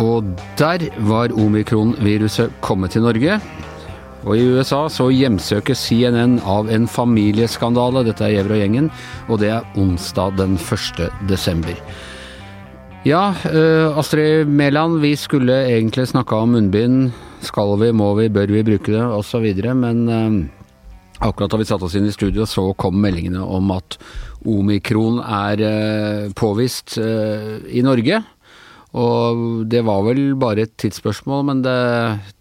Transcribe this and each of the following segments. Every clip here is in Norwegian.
Og der var omikron-viruset kommet til Norge. Og i USA så hjemsøkes CNN av en familieskandale. Dette er Gjever og gjengen, og det er onsdag den 1. desember. Ja, uh, Astrid Mæland, vi skulle egentlig snakka om munnbind. Skal vi, må vi, bør vi bruke det, osv. Men uh, akkurat da vi satte oss inn i studio, så kom meldingene om at omikron er uh, påvist i Norge. Og det var vel bare et tidsspørsmål, men det,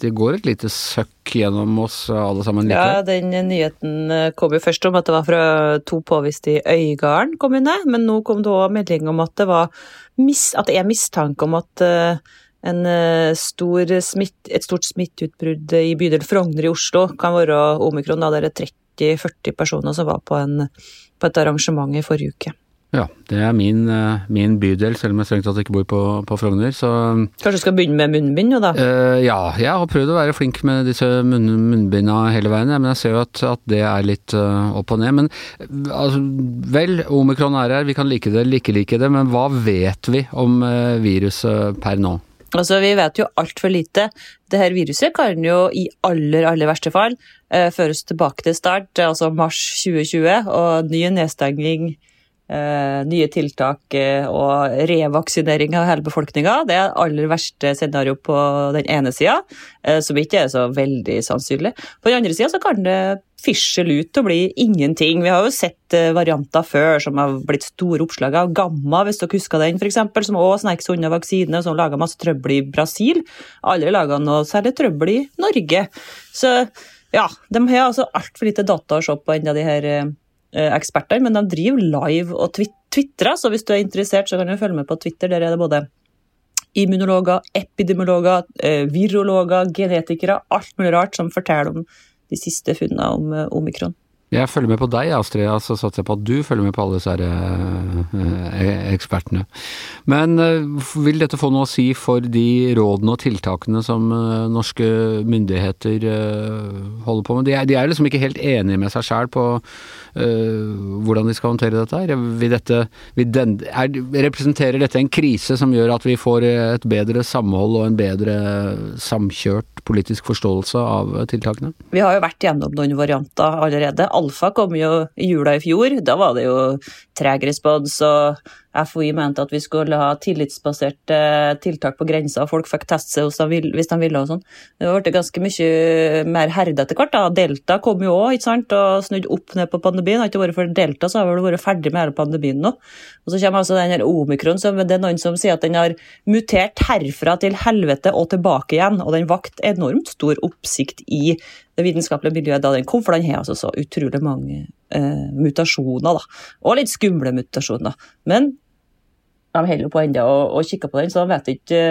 det går et lite søkk gjennom oss alle sammen likevel. Ja, den nyheten kom jo først om at det var fra to påvist i Øygarden kommune, men nå kom det òg melding om at det, var, at det er mistanke om at stor smitt, et stort smitteutbrudd i bydel Frogner i Oslo kan være omikron. Da det er 30-40 personer som var på, en, på et arrangement i forrige uke. Ja, det er min, eh, min, bydel, selv om jeg strengt tatt ikke bor på, på Frogner. Så Kanskje du skal begynne med munnbind jo da? Uh, ja, jeg har prøvd å være flink med disse munn, munnbinda hele veien, men jeg ser jo at, at det er litt uh, opp og ned. Men altså, vel, omikron er her, vi kan like det ikke like det, men hva vet vi om uh, viruset per nå? Altså, Vi vet jo altfor lite. Det her viruset kan jo i aller, aller verste fall føres tilbake til start, altså mars 2020, og ny nedstenging nye tiltak uh, og revaksinering av hele befolkninga. Det er aller verste scenario på den ene sida, uh, som ikke er så veldig sannsynlig. På den andre sida kan det fisjele ut og bli ingenting. Vi har jo sett varianter før som har blitt store oppslag av Gamma, hvis dere husker den, f.eks., som òg snek seg unna vaksine, som laga masse trøbbel i Brasil. Aldri laga noe særlig trøbbel i Norge. Så ja, de har altså altfor lite data å se på ennå, de her Eh, eksperter, men de driver live og tvitrer. så hvis du er interessert, så kan du følge med på Twitter. Der er det både immunologer, epidemiologer, eh, virologer, genetikere, alt mulig rart som forteller om de siste funnene om eh, omikron. Jeg følger med på deg, Astrid, så satser jeg på at du følger med på alle disse ekspertene. Men vil dette få noe å si for de rådene og tiltakene som norske myndigheter holder på med? De er, de er, liksom ikke helt enige med seg sjæl på hvordan de skal håndtere dette her. Vil dette, vil den, er, representerer dette en krise som gjør at vi får et bedre samhold og en bedre samkjørt politisk forståelse av tiltakene? Vi har jo vært gjennom noen varianter allerede Alfa kom jo i jula i fjor. Da var det jo treg respons, og FHI mente at vi skulle ha tillitsbaserte tiltak på grensa, folk fikk teste seg hvis de ville og sånn. Det ble ganske mye mer herde etter hvert. da. Delta kom jo òg, og snudd opp ned på pandemien. Har ikke vært for Delta, så har vi vært ferdig med hele pandemien nå. Og så kommer altså den her omikron, så det er noen som sier at den har mutert herfra til helvete og tilbake igjen, og den vakt enormt stor oppsikt i det vitenskapelige miljøet da den kom, for den har altså så utrolig mange eh, mutasjoner, da. Og litt skumle mutasjoner. Men de holder på ennå og, og kikker på den, så de vet ikke,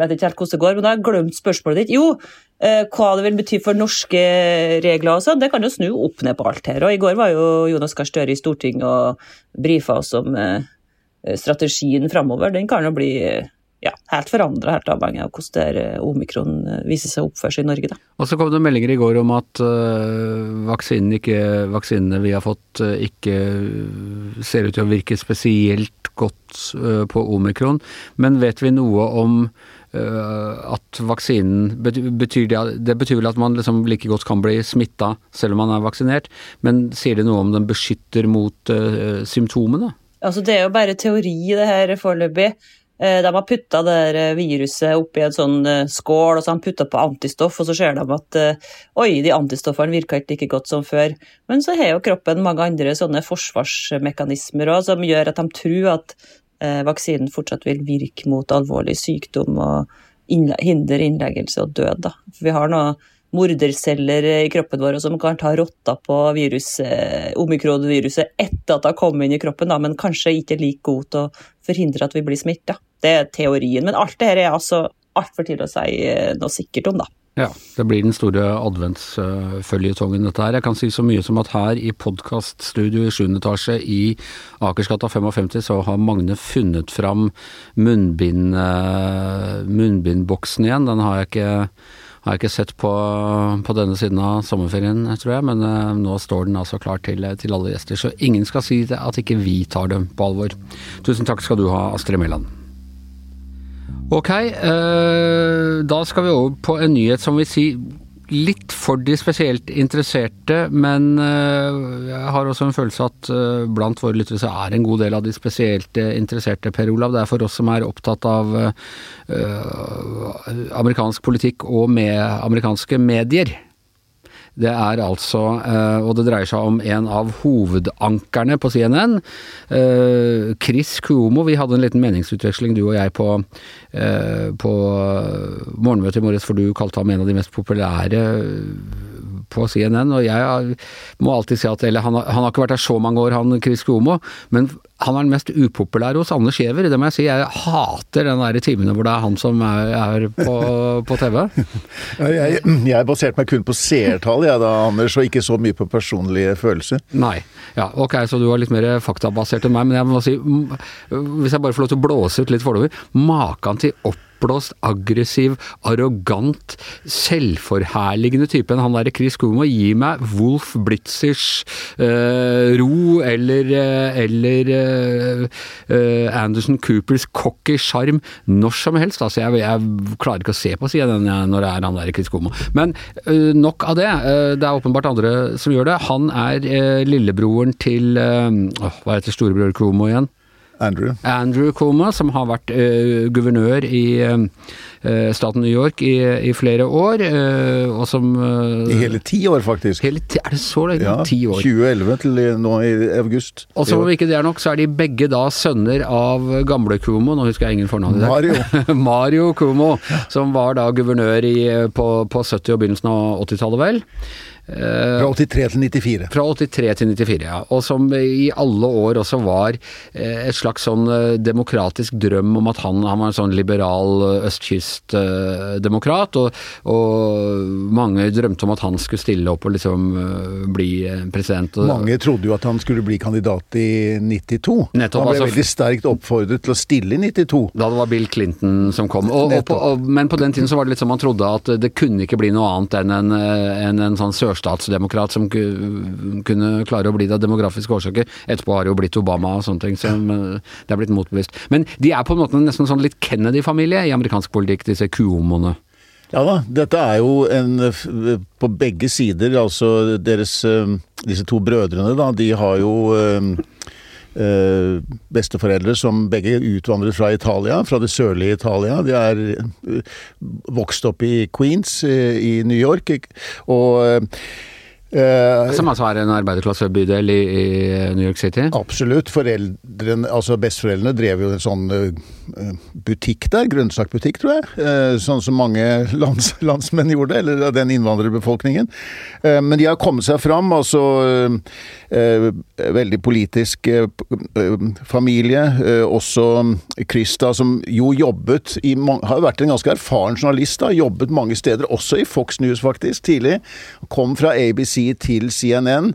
vet ikke helt hvordan det går. Men da har jeg glemt spørsmålet ditt. Jo, eh, hva det vil bety for norske regler og sånn, det kan jo snu opp ned på alt her. Og i går var jo Jonas Gahr Støre i Stortinget og brifa oss om eh, strategien framover. Den kan jo bli ja, helt forandra, helt avhengig av hvordan omikron eh, viser seg å oppføre seg i Norge. Da. Og så kom det meldinger i går om at uh, vaksinene, ikke, vaksinene, vi har fått, uh, ikke ser ut til å virke spesielt godt uh, på omikron. Men vet vi noe om at vaksinen betyr det, det betyr vel at man liksom like godt kan bli smitta selv om man er vaksinert, men sier det noe om den beskytter mot symptomene? Altså, det er jo bare teori, det her foreløpig. Eh, de har putta det viruset oppi en sånn eh, skål, og så har de putta på antistoff, og så ser de at eh, oi, de antistoffene virker ikke like godt som før. Men så har jo kroppen mange andre sånne forsvarsmekanismer også, som gjør at de tror at vaksinen fortsatt vil virke mot alvorlig sykdom og hindre innleggelse og død. Da. For vi har noen morderceller i kroppen vår som kan ta rotta på viruset, etter at det har kommet inn i kroppen, da, men kanskje ikke like god til å forhindre at vi blir smitta. Det er teorien. Men alt det her er altså altfor tidlig å si eh, noe sikkert om, da. Ja, det blir den store adventsføljetongen dette her. Jeg kan si så mye som at her i podkaststudio i 7. etasje i Akersgata 55 så har Magne funnet fram munnbind, munnbindboksen igjen. Den har jeg ikke har jeg ikke sett på, på denne siden av sommerferien, tror jeg. Men uh, nå står den altså klar til, til, alle gjester. Så ingen skal si at ikke vi tar dem på alvor. Tusen takk skal du ha, Astrid Mæland. Ok, eh, da skal vi over på en nyhet som vil si litt for de spesielt interesserte, men uh, jeg har også en følelse at uh, blant våre lyttere så er en god del av de spesielt interesserte, Per Olav. Det er for oss som er opptatt av amerikansk politikk og med amerikanske medier. Det er altså, og det dreier seg om en av hovedankerne på CNN, Chris Cuomo. Vi hadde en liten meningsutveksling, du og jeg, på, på morgenmøtet i morges, for du kalte ham en av de mest populære på CNN, og jeg må alltid si at Eller han, han har ikke vært der så mange år, han Chris Cuomo, men han er den mest upopulære hos Anders Giæver, det må jeg si. Jeg hater den der timene hvor det er han som er, er på, på, TV. jeg, jeg baserte meg kun på seertall, jeg da, Anders, og ikke så mye på personlige følelser. Nei. Ja, ok, så du var litt mer faktabasert enn meg, men jeg må si, hvis jeg bare får lov til å blåse ut litt fordommer, maken til opp oppblåst, aggressiv, arrogant, selvforherligende type enn han derre Chris Cuomo. Gi meg Wolf Blitzers uh, ro eller, uh, eller uh, Anderson Coopers cocky sjarm når som helst. Altså, jeg, jeg, klarer ikke å se på siden når det er han der Chris Cuomo. Men nok av det. det er åpenbart andre som gjør det. Han er lillebroren til Hva heter storebror Cuomo igjen? Andrew. Andrew Cuomo, som har vært uh, guvernør i uh, staten New York i, i flere år, uh, og som I hele ti år, faktisk. Hele ti, er det så lenge? Ja, ti år. 2011 til nå i august. Og som om ikke det er nok, så er de begge da sønner av gamle Cuomo, nå husker jeg ingen fornavn i dag. Mario. Mario Cuomo, som var da guvernør i, på, på 70- og begynnelsen av 80-tallet, vel. Fra 83 til 94. Fra 83 til 94, ja. Og som i alle år også var et slags sånn demokratisk drøm om at han, han var en sånn liberal østkystdemokrat, og, og, mange drømte om at han skulle stille opp og liksom bli president. mange trodde jo at han skulle bli kandidat i 92. Nettopp, han ble altså, veldig sterkt oppfordret til å stille i 92. Da det var Bill Clinton som kom. Og, og på, men på den tiden så var det litt som man trodde at det kunne ikke bli noe annet enn en, en, en sånn sørstatsdemokrat som kunne klare å bli det av demografiske årsaker. Etterpå har det jo blitt Obama og sånne ting, så det er blitt motbevist. Men de er på en måte nesten sånn litt Kennedy-familie i amerikansk politikk, disse kuomoene. Ja da, dette er jo en på begge sider, altså deres Disse to brødrene, da, de har jo besteforeldre som begge utvandret fra Italia, fra det sørlige Italia. De er vokst opp i Queens i New York. og Uh, Som altså er en arbeiderklassebydel i, i, New York City? Absolutt. Foreldrene, altså Besteforeldrene drev jo en sånn uh, butikk der, grønnsakbutikk, tror jeg. Uh, sånn som mange lands, landsmenn gjorde, eller den innvandrerbefolkningen. men de har kommet seg fram. Altså veldig politisk familie. også Krista, som jo jobbet i Har jo vært en ganske erfaren journalist, da. Jobbet mange steder, også i Fox News, faktisk, tidlig. Kom fra ABC til CNN.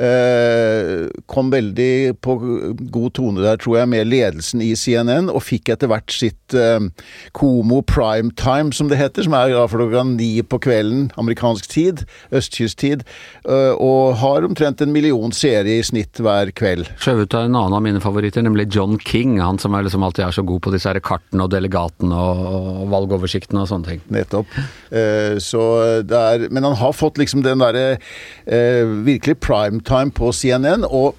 Eh, kom veldig på god tone der, tror jeg, med ledelsen i CNN, og fikk etter hvert sitt eh, Komo prime time, som det heter, som er fra klokka ni på kvelden, amerikansk tid, østkysttid, eh, og har omtrent en million seere i snitt hver kveld. Skjøv ut av en annen av mine favoritter, nemlig John King, han som er liksom alltid er så god på disse her kartene og delegatene og, valgoversiktene og sånne ting. Nettopp. så det er Men han har fått liksom den derre eh, virkelig primetime på CNN. og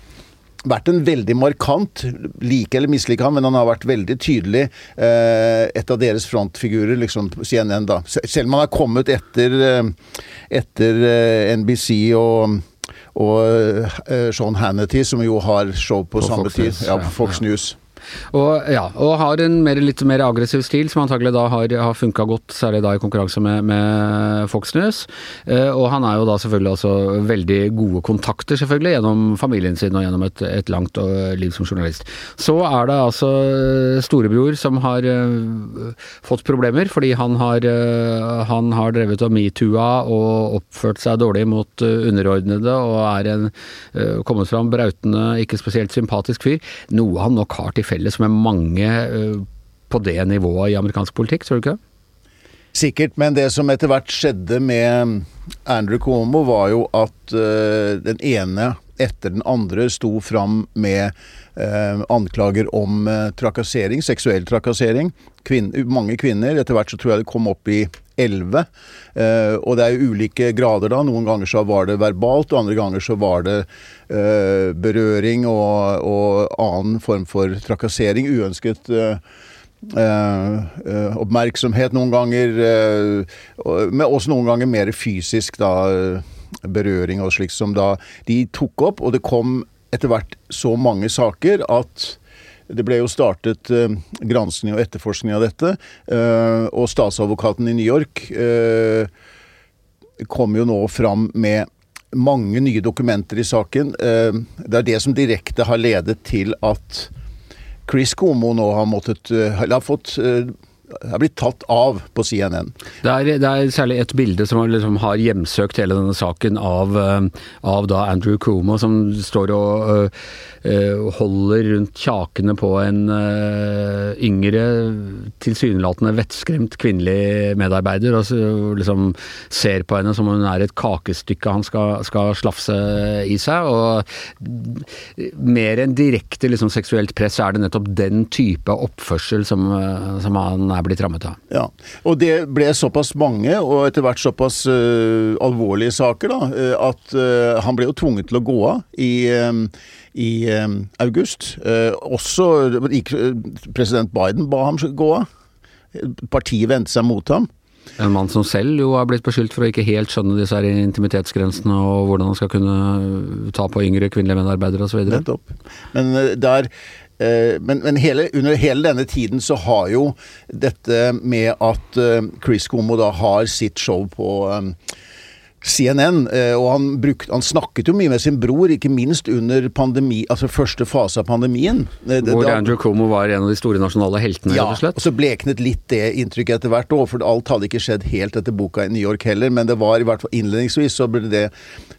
vært en veldig markant, like eller mislike han, men han har vært veldig tydelig eh, et av deres frontfigurer, liksom, CNN, da. Selv om han har kommet etter, eh, etter eh, NBC og og uh, Sean Hannity, som jo har show på, på samme Fox tid. Ja, på Fox News. Og, ja, og har en mer, litt mer aggressiv stil, som antagelig da har, har funka godt, særlig da i konkurranse med, med Fox News. Eh, og han er jo da selvfølgelig også veldig gode kontakter, selvfølgelig, gjennom familien sin og gjennom et, et langt eh, liv som journalist. Så er det altså storebror som har eh, fått problemer, fordi han har, eh, han har drevet og metoo-a og oppført seg dårlig mot uh, underordnede, og er en kommet fram brautende, ikke spesielt sympatisk fyr. Noe han nok har til felles med mange på det nivået i amerikansk politikk, tror du ikke? Sikkert, men det som etter hvert skjedde med Andrew Cuomo, var jo at uh, den ene etter den andre sto fram med eh, anklager om eh, trakassering, seksuell trakassering. Kvin mange kvinner. Etter hvert så tror jeg det kom opp i elleve. og det er ulike grader da. Noen ganger så var det verbalt, og andre ganger så var det berøring og, og, annen form for trakassering. Uønsket Uh, uh, oppmerksomhet noen ganger, uh, men også noen ganger mer fysisk da, berøring og slikt som da de tok opp. Og det kom etter hvert så mange saker at det ble jo startet eh, gransking og etterforskning av dette. og statsadvokaten i New York kom jo nå fram med mange nye dokumenter i saken. det er det som direkte har ledet til at Chris Como nå har måttet eh, har fått eh, er blitt tatt av på CNN. Det er, det er særlig et bilde som liksom har hjemsøkt hele denne saken av, eh, av da Andrew Cuomo, som står og øh, holder rundt kjakene på en øh, yngre, tilsynelatende vettskremt kvinnelig medarbeider, og så, liksom ser på henne som om hun er et kakestykke han skal, skal slafse i seg. og Mer enn direkte liksom, seksuelt press er det nettopp den type oppførsel som, som han er er blitt rammet av. Ja, og det ble såpass mange, og etter hvert såpass uh, alvorlige saker, da, uh, at uh, han ble jo tvunget til å gå av i, i august. også president Biden ba ham gå av. Partiet vendte seg mot ham. En mann som selv jo har blitt beskyldt for å ikke helt skjønne disse her intimitetsgrensene og hvordan han skal kunne ta på yngre kvinnelige medarbeidere osv. Nettopp. Men der Eh, men, men hele, under hele denne tiden så har jo dette med at eh, Chris Como da har sitt show på um, CNN, eh, og han, brukte, han, snakket jo mye med sin bror, ikke minst under pandemi, altså første fase av pandemien. Eh, Hvor da, Andrew Cuomo var en av de store nasjonale heltene, ja, rett og slett? og så bleknet litt det inntrykket etter hvert òg, for alt hadde ikke skjedd helt etter boka i New York heller, men det var i hvert fall innledningsvis så ble det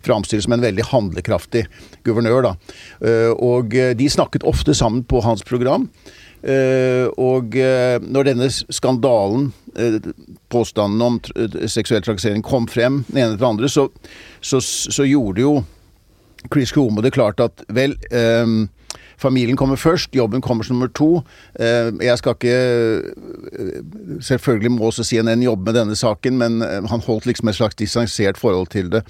framstilt som en veldig handlekraftig guvernør, da. Eh, og de snakket ofte sammen på hans program. Uh, og uh, når denne skandalen, uh, påstanden om seksuell trakassering, kom frem, den ene etter den andre, så, så, så, gjorde jo Chris Cuomo det klart at vel Familien kommer først, jobben kommer som nummer to. Jeg skal ikke Selvfølgelig må også CNN jobbe med denne saken, men han holdt liksom et slags distansert forhold til det.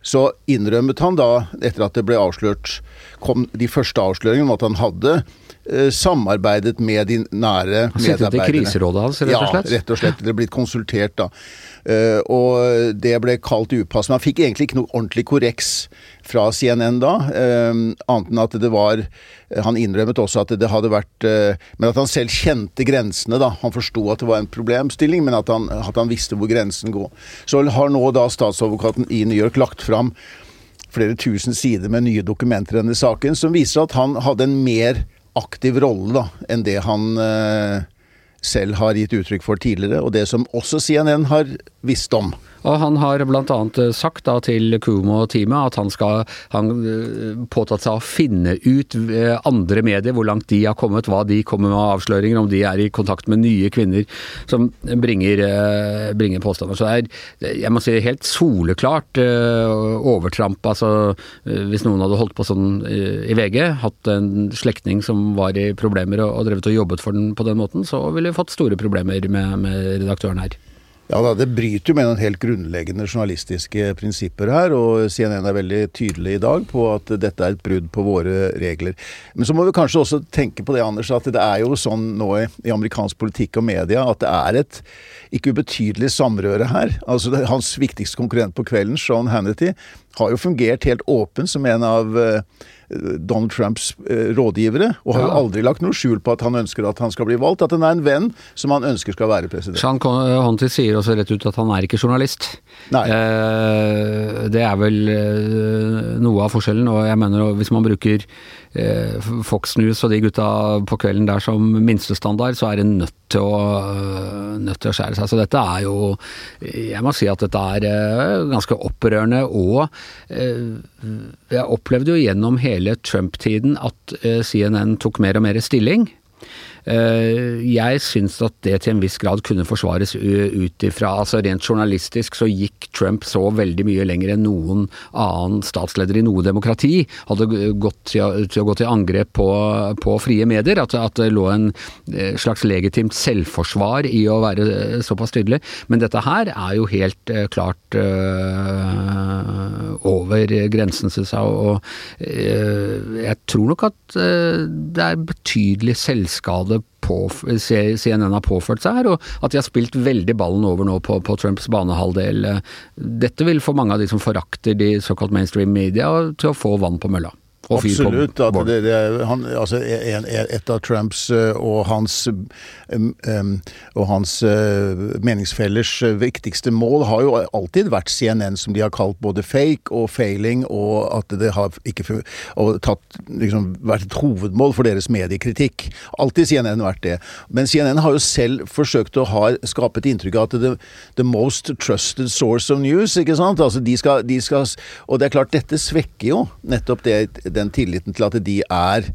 Så innrømmet han da, etter at det ble avslørt, kom de første avsløringene om at han hadde Eh, samarbeidet med de nære medarbeiderne. Sittet i kriserådet hans, rett og slett? Ja, rett og slett. Det er blitt konsultert, da. Uh, og det ble kalt upassende. Han fikk egentlig ikke noe ordentlig korreks fra CNN da, uh, annet enn at det var Han innrømmet også at det hadde vært Men at han selv kjente grensene, da. Han forsto at det var en problemstilling, men at han, at han visste hvor grensen går. Så har nå da statsadvokaten i New York lagt fram flere tusen sider med nye dokumenter i denne saken, som viser at han hadde en mer aktiv rolle da, enn det han eh, selv har gitt uttrykk for tidligere, og det som også CNN har visst om. Og han har bl.a. Eh, sagt da til Kumo og teamet at han skal han eh, påtatt seg å finne ut eh, andre medier, hvor langt de har kommet, hva de kommer med av avsløringer, om de er i kontakt med nye kvinner som bringer, bringer påstander. Så det er, jeg må si helt soleklart overtramp. Altså hvis noen hadde holdt på sånn i VG, hatt en slektning som var i problemer og, drevet og jobbet for den på den måten, så ville vi fått store problemer med, med redaktøren her. Ja da, Det bryter jo med noen helt grunnleggende journalistiske prinsipper her, og CNN er veldig tydelig i dag på at dette er et brudd på våre regler. Men så må vi kanskje også tenke på det, Anders, at det er jo sånn nå i, amerikansk politikk og media at det er et ikke ubetydelig samrøre her. Altså Hans viktigste konkurrent på kvelden, Sean Hannity, har jo fungert helt åpen som en av uh, Donald Trumps uh, rådgivere, og har jo aldri lagt noe skjul på at han ønsker at han skal bli valgt. At han er en venn som han ønsker skal være president. Sean Honty sier også rett ut at han er ikke journalist. Nei. Det er vel noe av forskjellen, og jeg mener hvis man bruker Fox News og de gutta på kvelden der som minstestandard, så er det nødt til å, nødt til å skjære seg. Så dette er jo Jeg må si at dette er ganske opprørende og Eh, jeg opplevde jo gjennom hele Trump-tiden at eh, CNN tok mer og mer stilling. Jeg syns at det til en viss grad kunne forsvares ut ifra altså Rent journalistisk så gikk Trump så veldig mye lenger enn noen annen statsleder i noe demokrati hadde gått til å, gå til angrep på, på frie medier. At, at, det lå en slags legitimt selvforsvar i å være såpass tydelig. Men dette her er jo helt klart øh, over grensen, syns jeg. Og øh, jeg tror nok at øh, det er betydelig selvskade CNN har påført seg her, og at de har spilt veldig ballen over nå på, på Trumps banehalvdel. Dette vil få mange av de som forakter de såkalt mainstream media, til å få vann på mølla. Absolutt. Det, det, han, altså, en, et av Trumps eh, og hans, og hans uh, meningsfellers eh, viktigste mål har jo alltid vært CNN, som de har kalt både fake og failing, og at det har ikke og tatt, liksom, vært et hovedmål for deres mediekritikk. Alltid CNN vært det. Men CNN har jo selv forsøkt å ha, skape et inntrykk av at det the most trusted source of news, ikke sant? Altså, de skal, de skal, og det er klart, dette svekker jo nettopp det, det den tilliten til at de er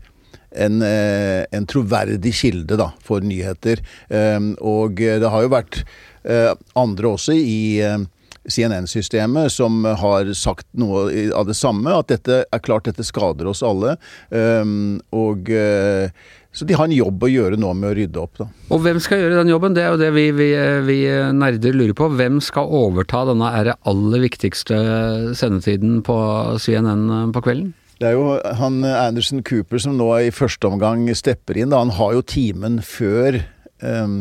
en, eh, en troverdig kilde da, for nyheter. Ehm, og det har jo vært eh, andre også i eh, CNN-systemet som har sagt noe av det samme, at dette er klart dette skader oss alle. Ehm, og så de har en jobb å gjøre nå med å rydde opp, da. Og hvem skal gjøre den jobben? Det er jo det vi, vi, vi nerder lurer på. Hvem skal overta denne aller viktigste sendetiden på CNN på kvelden? Det er jo han Anderson Cooper som nå i første omgang stepper inn. Da. Han har jo timen før um,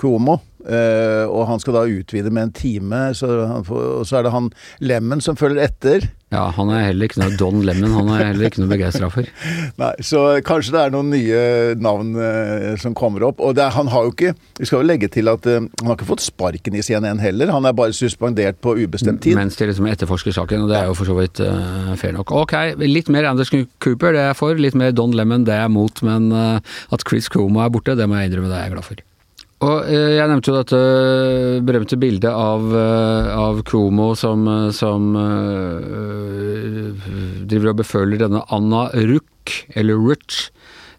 Cuomo. Uh, og han skal da utvide med en time, så får, og så er det han Lemmen som følger etter. Ja, han er heller ikke noe Don Lemon, han er heller ikke noe begeistra for. Nei, så kanskje det er noen nye navn uh, som kommer opp. Og er, han har jo ikke Vi skal jo legge til at uh, han har ikke fått sparken i CNN heller, han er bare suspendert på ubestemt tid. Mens de liksom etterforsker saken, og det er jo for så vidt fair nok. Ok, litt mer Anders Cooper, det er jeg for. Litt mer Don Lemon, det er jeg mot. Men at Chris Cromo er borte, det må jeg innrømme, det er jeg glad for. Og eh, Jeg nevnte jo dette berømte bildet av, eh, av Kromo som, som uh, driver og beføler denne Anna Ruck, eller Rutch.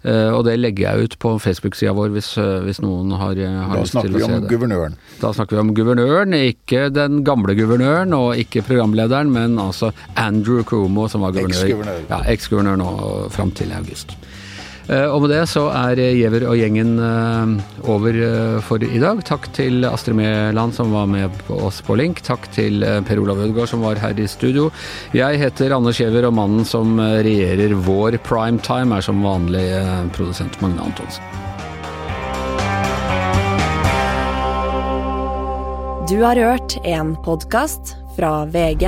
Uh, og det legger jeg ut på Facebook-sida vår hvis, hvis, noen har, har lyst til å se det. Da snakker vi om guvernøren. Da snakker vi om guvernøren, ikke den gamle guvernøren og ikke programlederen, men altså Andrew Kromo som var guvernør. Eks-guvernør. Ja, eks-guvernør nå fram til august. Eh, og med det så er Giæver og gjengen eh, over eh, for i dag. Takk til Astrid Mæland som var med oss på link. Takk til Per Olav Ødegaard som var her i studio. Jeg heter Anders Giæver, og mannen som regjerer vår primetime er som vanlig produsent Magne Antonsen. Du har hørt en podkast fra VG.